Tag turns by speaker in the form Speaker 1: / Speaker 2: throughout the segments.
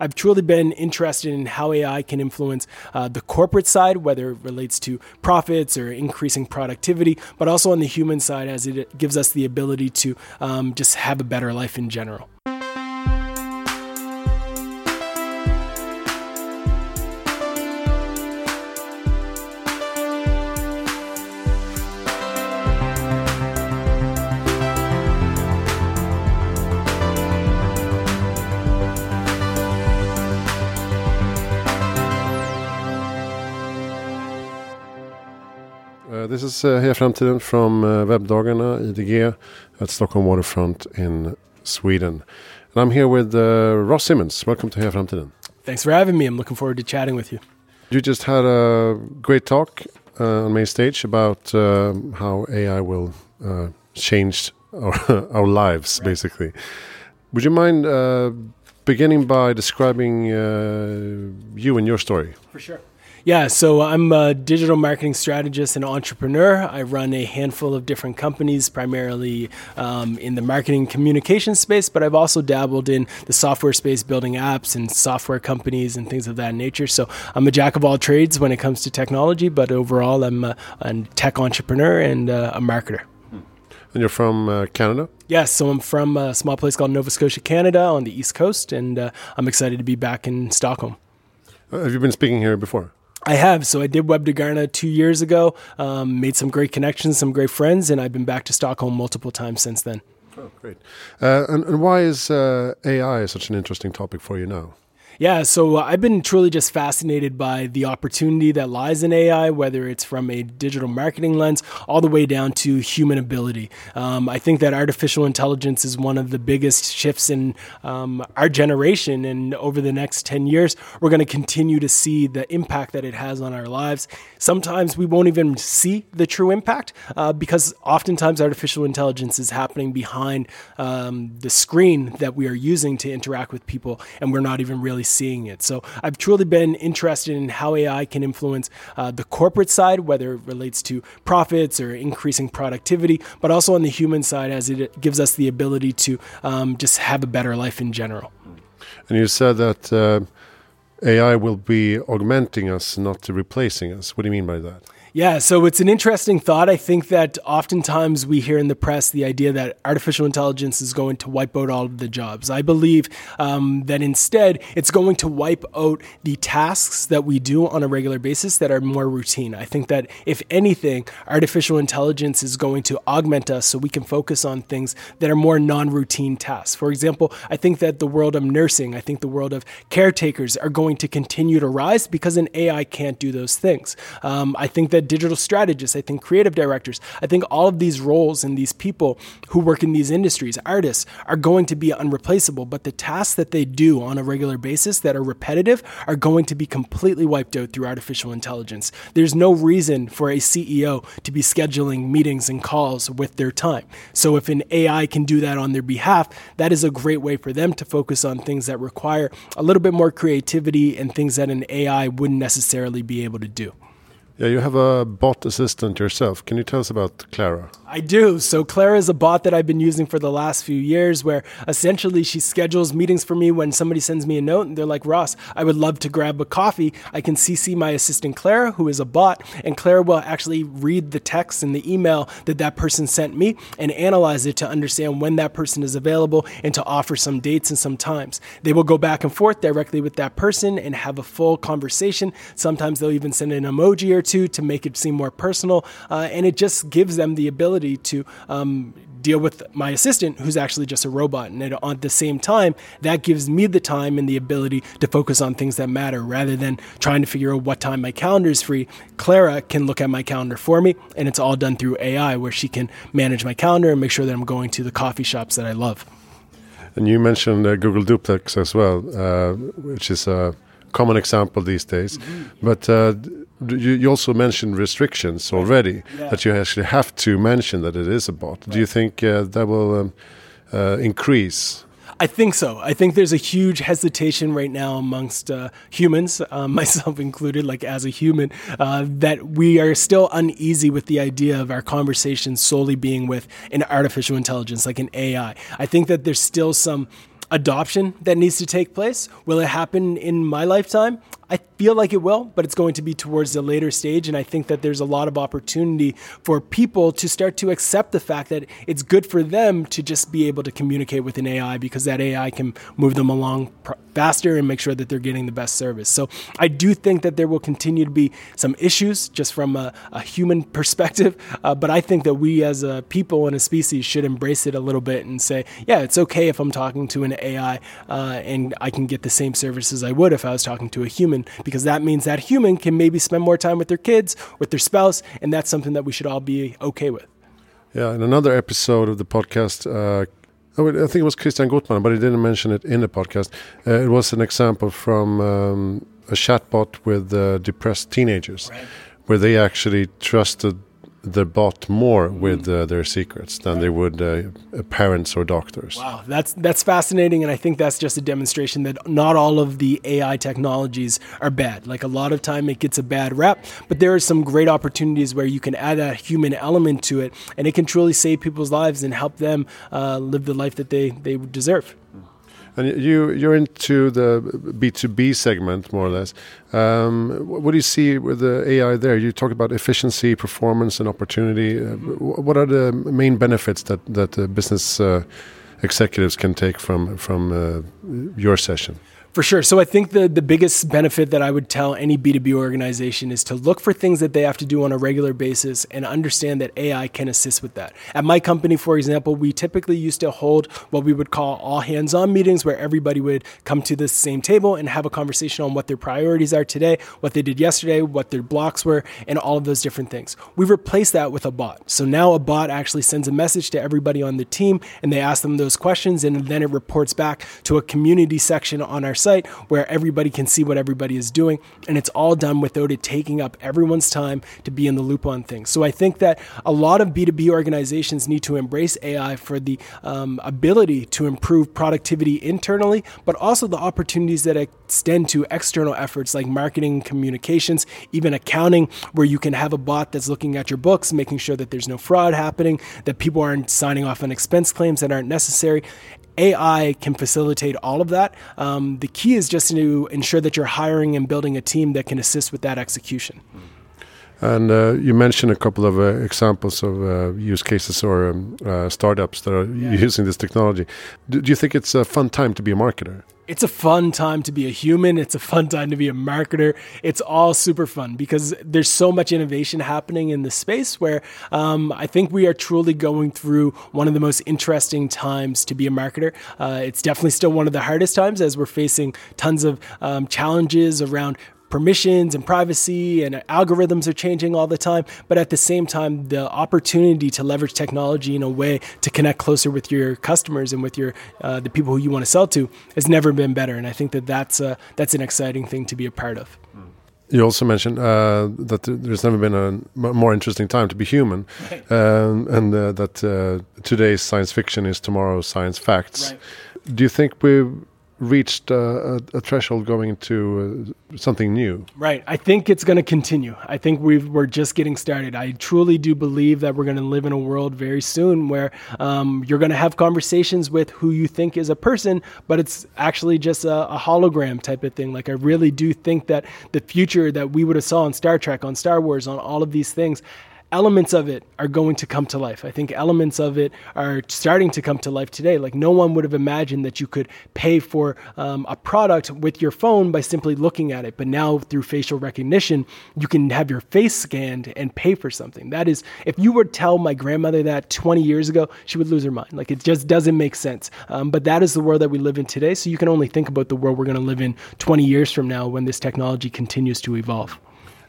Speaker 1: I've truly been interested in how AI can influence uh, the corporate side, whether it relates to profits or increasing productivity, but also on the human side as it gives us the ability to um, just have a better life in general.
Speaker 2: This is uh, Heja Framtiden from uh, Webbdagarna, IDG, at Stockholm Waterfront in Sweden. And I'm here with uh, Ross Simmonds. Welcome to Heja Framtiden.
Speaker 1: Thanks for having me. I'm looking forward to chatting with you.
Speaker 2: You just had a great talk uh, on main stage about how AI will uh, change our, our lives, right. basically. Would you mind uh, beginning by describing uh, you and your story?
Speaker 1: For sure. Yeah, so I'm a digital marketing strategist and entrepreneur. I run a handful of different companies, primarily um, in the marketing communication space, but I've also dabbled in the software space, building apps and software companies and things of that nature. So I'm a jack of all trades when it comes to technology, but overall, I'm a, a tech entrepreneur and uh, a marketer.
Speaker 2: And you're from uh, Canada?
Speaker 1: Yes, so I'm from a small place called Nova Scotia, Canada, on the East Coast, and uh, I'm excited to be back in Stockholm.
Speaker 2: Uh, have you been speaking here before?
Speaker 1: I have. So I did Web to Webbdagarna two years ago, um, made some great connections, some great friends, and I've been back to Stockholm multiple times since then.
Speaker 2: Oh, great. Uh, and, and, why is uh, AI such an interesting topic for you now?
Speaker 1: Yeah, so uh, I've been truly just fascinated by the opportunity that lies in AI, whether it's from a digital marketing lens all the way down to human ability. Um, I think that artificial intelligence is one of the biggest shifts in um, our generation, and over the next 10 years, we're going to continue to see the impact that it has on our lives. Sometimes we won't even see the true impact uh, because oftentimes artificial intelligence is happening behind um, the screen that we are using to interact with people, and we're not even really seeing it. So I've truly been interested in how AI can influence uh, the corporate side, whether it relates to profits or increasing productivity, but also on the human side as it gives us the ability to um, just have a better life in general.
Speaker 2: And you said that uh, AI will be augmenting us, not replacing us. What do you mean by that?
Speaker 1: Yeah, so it's an interesting thought. I think that oftentimes we hear in the press the idea that artificial intelligence is going to wipe out all of the jobs. I believe um, that instead it's going to wipe out the tasks that we do on a regular basis that are more routine. I think that if anything, artificial intelligence is going to augment us so we can focus on things that are more non routine tasks. For example, I think that the world of nursing, I think the world of caretakers are going to continue to rise because an AI can't do those things. Um, I think that digital strategists, I think creative directors, I think all of these roles and these people who work in these industries, artists, are going to be unreplaceable. But the tasks that they do on a regular basis that are repetitive are going to be completely wiped out through artificial intelligence. There's no reason for a CEO to be scheduling meetings and calls with their time. So if an AI can do that on their behalf, that is a great way for them to focus on things that require a little bit more creativity and things that an AI wouldn't necessarily be able to do.
Speaker 2: Yeah, you have a bot assistant yourself. Can you tell us about Clara?
Speaker 1: I do. So Clara is a bot that I've been using for the last few years where essentially she schedules meetings for me when somebody sends me a note and they're like, Ross, I would love to grab a coffee. I can CC my assistant Clara, who is a bot, and Clara will actually read the text and the email that that person sent me and analyze it to understand when that person is available and to offer some dates and some times. They will go back and forth directly with that person and have a full conversation. Sometimes they'll even send an emoji or two to make it seem more personal. Uh, and it just gives them the ability to um, deal with my assistant, who's actually just a robot. And at the same time, that gives me the time and the ability to focus on things that matter rather than trying to figure out what time my calendar is free. Clara can look at my calendar for me, and it's all done through AI where she can manage my calendar and make sure that I'm going to the coffee shops that I love.
Speaker 2: And you mentioned uh, Google Duplex as well, uh, which is a common example these days. Mm -hmm. But uh, you, you also mentioned restrictions already yeah. that you actually have to mention that it is a bot. Right. Do you think uh, that will um, uh, increase?
Speaker 1: I think so. I think there's a huge hesitation right now amongst uh, humans, uh, myself included, like as a human, uh, that we are still uneasy with the idea of our conversations solely being with an artificial intelligence, like an AI. I think that there's still some adoption that needs to take place. Will it happen in my lifetime? I feel like it will, but it's going to be towards the later stage. And I think that there's a lot of opportunity for people to start to accept the fact that it's good for them to just be able to communicate with an AI because that AI can move them along faster and make sure that they're getting the best service. So I do think that there will continue to be some issues just from a, a human perspective. Uh, but I think that we as a people and a species should embrace it a little bit and say, yeah, it's okay if I'm talking to an AI uh, and I can get the same services I would if I was talking to a human human because that means that human can maybe spend more time with their kids, with their spouse, and that's something that we should all be okay with.
Speaker 2: Yeah, in another episode of the podcast, uh, I think it was Christian Gutman, but he didn't mention it in the podcast. Uh, it was an example from um, a chatbot with uh, depressed teenagers, right. where they actually trusted the bot more with uh, their secrets than they would uh, parents or doctors.
Speaker 1: Wow, that's that's fascinating, and I think that's just a demonstration that not all of the AI technologies are bad. Like a lot of time, it gets a bad rap, but there are some great opportunities where you can add a human element to it, and it can truly save people's lives and help them uh, live the life that they they deserve.
Speaker 2: And you you're into the B two B segment more or less. Um, what do you see with the AI there? You talk about efficiency, performance, and opportunity. Uh, what are the main benefits that that business uh, executives can take from from uh, your session?
Speaker 1: For sure. So I think the, the biggest benefit that I would tell any B2B organization is to look for things that they have to do on a regular basis and understand that AI can assist with that. At my company, for example, we typically used to hold what we would call all hands on meetings where everybody would come to the same table and have a conversation on what their priorities are today, what they did yesterday, what their blocks were, and all of those different things. We replaced that with a bot. So now a bot actually sends a message to everybody on the team and they ask them those questions and then it reports back to a community section on our site where everybody can see what everybody is doing. And it's all done without it taking up everyone's time to be in the loop on things. So I think that a lot of B2B organizations need to embrace AI for the um, ability to improve productivity internally, but also the opportunities that extend to external efforts like marketing, communications, even accounting, where you can have a bot that's looking at your books, making sure that there's no fraud happening, that people aren't signing off on expense claims that aren't necessary. AI can facilitate all of that. Um, the key is just to ensure that you're hiring and building a team that can assist with that execution.
Speaker 2: And uh, you mentioned a couple of uh, examples of uh, use cases or um, uh, startups that are yeah. using this technology. Do, do, you think it's a fun time to be a marketer?
Speaker 1: It's a fun time to be a human. It's a fun time to be a marketer. It's all super fun because there's so much innovation happening in the space where um, I think we are truly going through one of the most interesting times to be a marketer. Uh, it's definitely still one of the hardest times as we're facing tons of um, challenges around permissions and privacy and algorithms are changing all the time. But at the same time, the opportunity to leverage technology in a way to connect closer with your customers and with your uh, the people who you want to sell to has never been better. And I think that that's a, that's an exciting thing to be a part of.
Speaker 2: You also mentioned uh, that there's never been a more interesting time to be human, right. um, and uh, that uh, today's science fiction is tomorrow's science facts. Right. Do you think we reached a, a, threshold going into uh, something new.
Speaker 1: Right. I think it's going to continue. I think we are just getting started. I truly do believe that we're going to live in a world very soon where um, you're going to have conversations with who you think is a person, but it's actually just a, a, hologram type of thing. Like I really do think that the future that we would have saw on Star Trek, on Star Wars, on all of these things elements of it are going to come to life. I think elements of it are starting to come to life today. Like no one would have imagined that you could pay for um, a product with your phone by simply looking at it. But now through facial recognition, you can have your face scanned and pay for something. That is, if you were to tell my grandmother that 20 years ago, she would lose her mind. Like it just doesn't make sense. Um, but that is the world that we live in today. So you can only think about the world we're going to live in 20 years from now when this technology continues to evolve.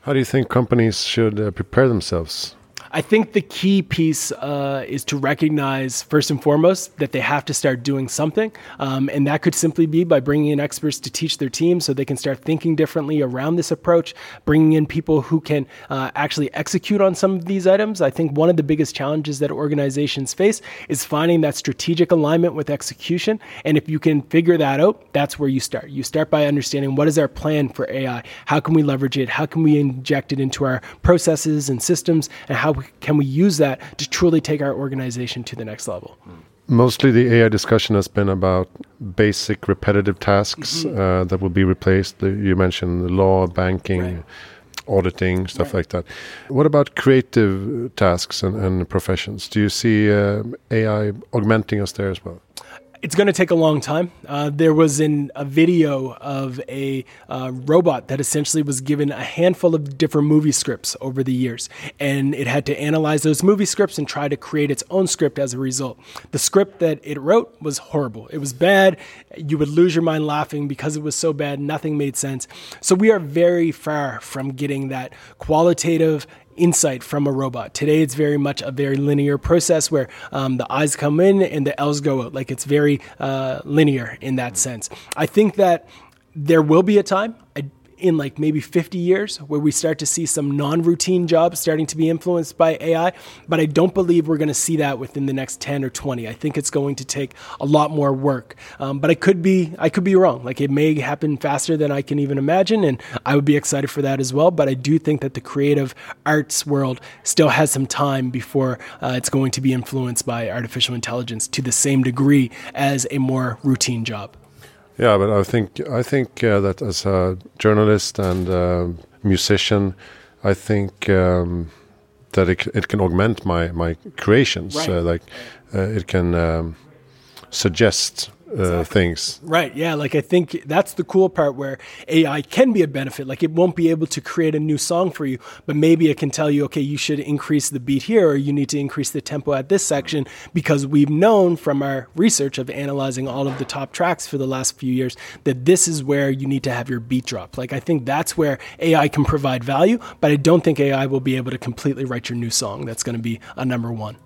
Speaker 2: How do you think companies should uh, prepare themselves?
Speaker 1: I think the key piece uh, is to recognize, first and foremost, that they have to start doing something. Um, and that could simply be by bringing in experts to teach their team so they can start thinking differently around this approach, bringing in people who can uh, actually execute on some of these items. I think one of the biggest challenges that organizations face is finding that strategic alignment with execution. And if you can figure that out, that's where you start. You start by understanding what is our plan for AI? How can we leverage it? How can we inject it into our processes and systems? And how can we use that to truly take our organization to the next level?
Speaker 2: Mostly the AI discussion has been about basic repetitive tasks mm-hmm. uh, that will be replaced. You mentioned the law, banking, right. auditing, stuff right. like that. What about creative tasks and, and professions? Do you see uh, AI augmenting us there as well?
Speaker 1: It's going to take a long time. Uh, there was in a video of a uh, robot that essentially was given a handful of different movie scripts over the years, and it had to analyze those movie scripts and try to create its own script as a result. The script that it wrote was horrible. It was bad. You would lose your mind laughing because it was so bad. Nothing made sense. So we are very far from getting that qualitative insight from a robot. Today, it's very much a very linear process where um, the I's come in and the L's go out. Like it's very uh, linear in that sense. I think that there will be a time. I in like maybe 50 years where we start to see some non-routine jobs starting to be influenced by AI, but I don't believe we're going to see that within the next 10 or 20. I think it's going to take a lot more work. Um, but I could be I could be wrong. Like it may happen faster than I can even imagine and I would be excited for that as well, but I do think that the creative arts world still has some time before uh, it's going to be influenced by artificial intelligence to the same degree as a more routine job.
Speaker 2: Yeah, but I think I think uh, that as a journalist and uh, musician, I think um, that it, it can augment my my creations. Right. Uh, like uh, it can um, suggest uh, things.
Speaker 1: Right. Yeah. Like I think that's the cool part where AI can be a benefit. Like it won't be able to create a new song for you, but maybe it can tell you, okay, you should increase the beat here, or you need to increase the tempo at this section, because we've known from our research of analyzing all of the top tracks for the last few years that this is where you need to have your beat drop. Like I think that's where AI can provide value, but I don't think AI will be able to completely write your new song. That's going to be a number one.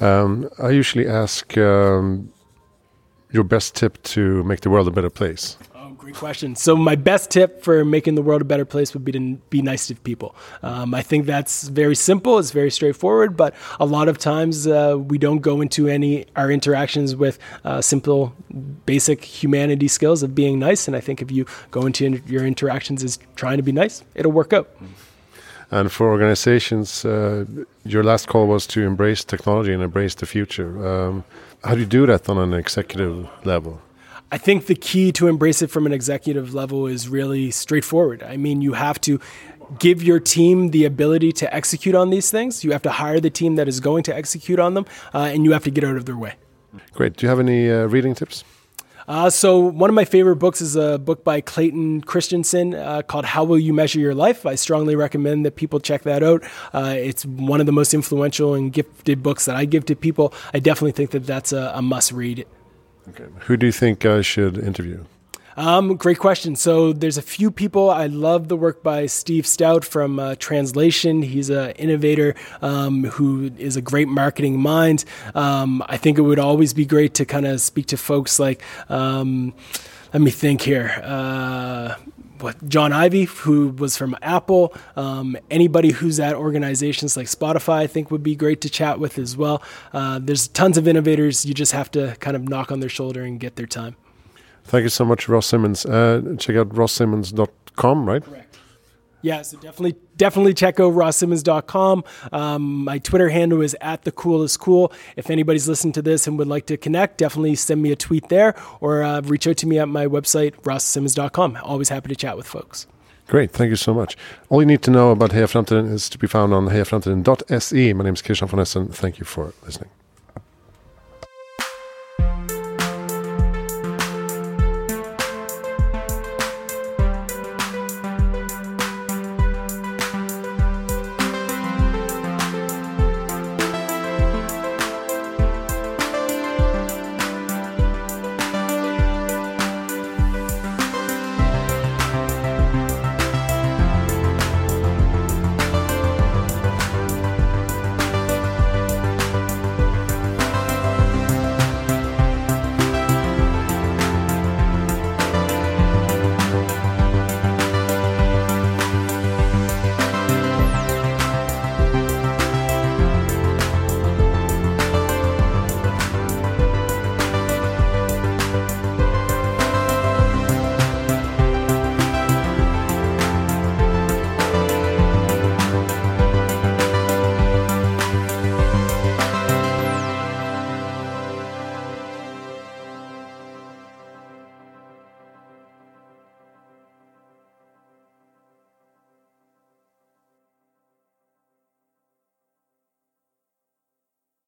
Speaker 2: Um, I usually ask. Um, your best tip to make the world a better place?
Speaker 1: Oh, great question. So my best tip for making the world a better place would be to be nice to people. Um, I think that's very simple. It's very straightforward, but a lot of times uh, we don't go into any our interactions with uh, simple, basic humanity skills of being nice. And I think if you go into your interactions as trying to be nice, it'll work out.
Speaker 2: And for organizations, uh, your last call was to embrace technology and embrace the future. Um, how do you do that on an executive level?
Speaker 1: I think the key to embrace it from an executive level is really straightforward. I mean, you have to give your team the ability to execute on these things. You have to hire the team that is going to execute on them, uh, and you have to get out of their way.
Speaker 2: Great. Do you have any uh, reading tips?
Speaker 1: Uh, so one of my favorite books is a book by Clayton Christensen uh, called "How Will You Measure Your Life." I strongly recommend that people check that out. Uh, it's one of the most influential and gifted books that I give to people. I definitely think that that's a, a must read.
Speaker 2: Okay. Who do you think I should interview?
Speaker 1: Um, great question. So there's a few people. I love the work by Steve Stoute from uh, Translation. He's an innovator um, who is a great marketing mind. Um, I think it would always be great to kind of speak to folks like, um, let me think here. Uh, what John Ivy, who was from Apple, um, anybody who's at organizations like Spotify, I think would be great to chat with as well. Uh, there's tons of innovators. You just have to kind of knock on their shoulder and get their time.
Speaker 2: Thank you so much, Ross Simmonds. Uh, check out rosssimmonds.com, right?
Speaker 1: Correct. Yeah, so definitely, definitely check out rosssimmonds.com. Um, my Twitter handle is at the coolest cool. If anybody's listening to this and would like to connect, definitely send me a tweet there or uh, reach out to me at my website, rosssimmonds.com. Always happy to chat with folks.
Speaker 2: Great, thank you so much. All you need to know about Heja Framtiden is to be found on hejaframtiden.se. My name is Christian von Essen. Thank you for listening.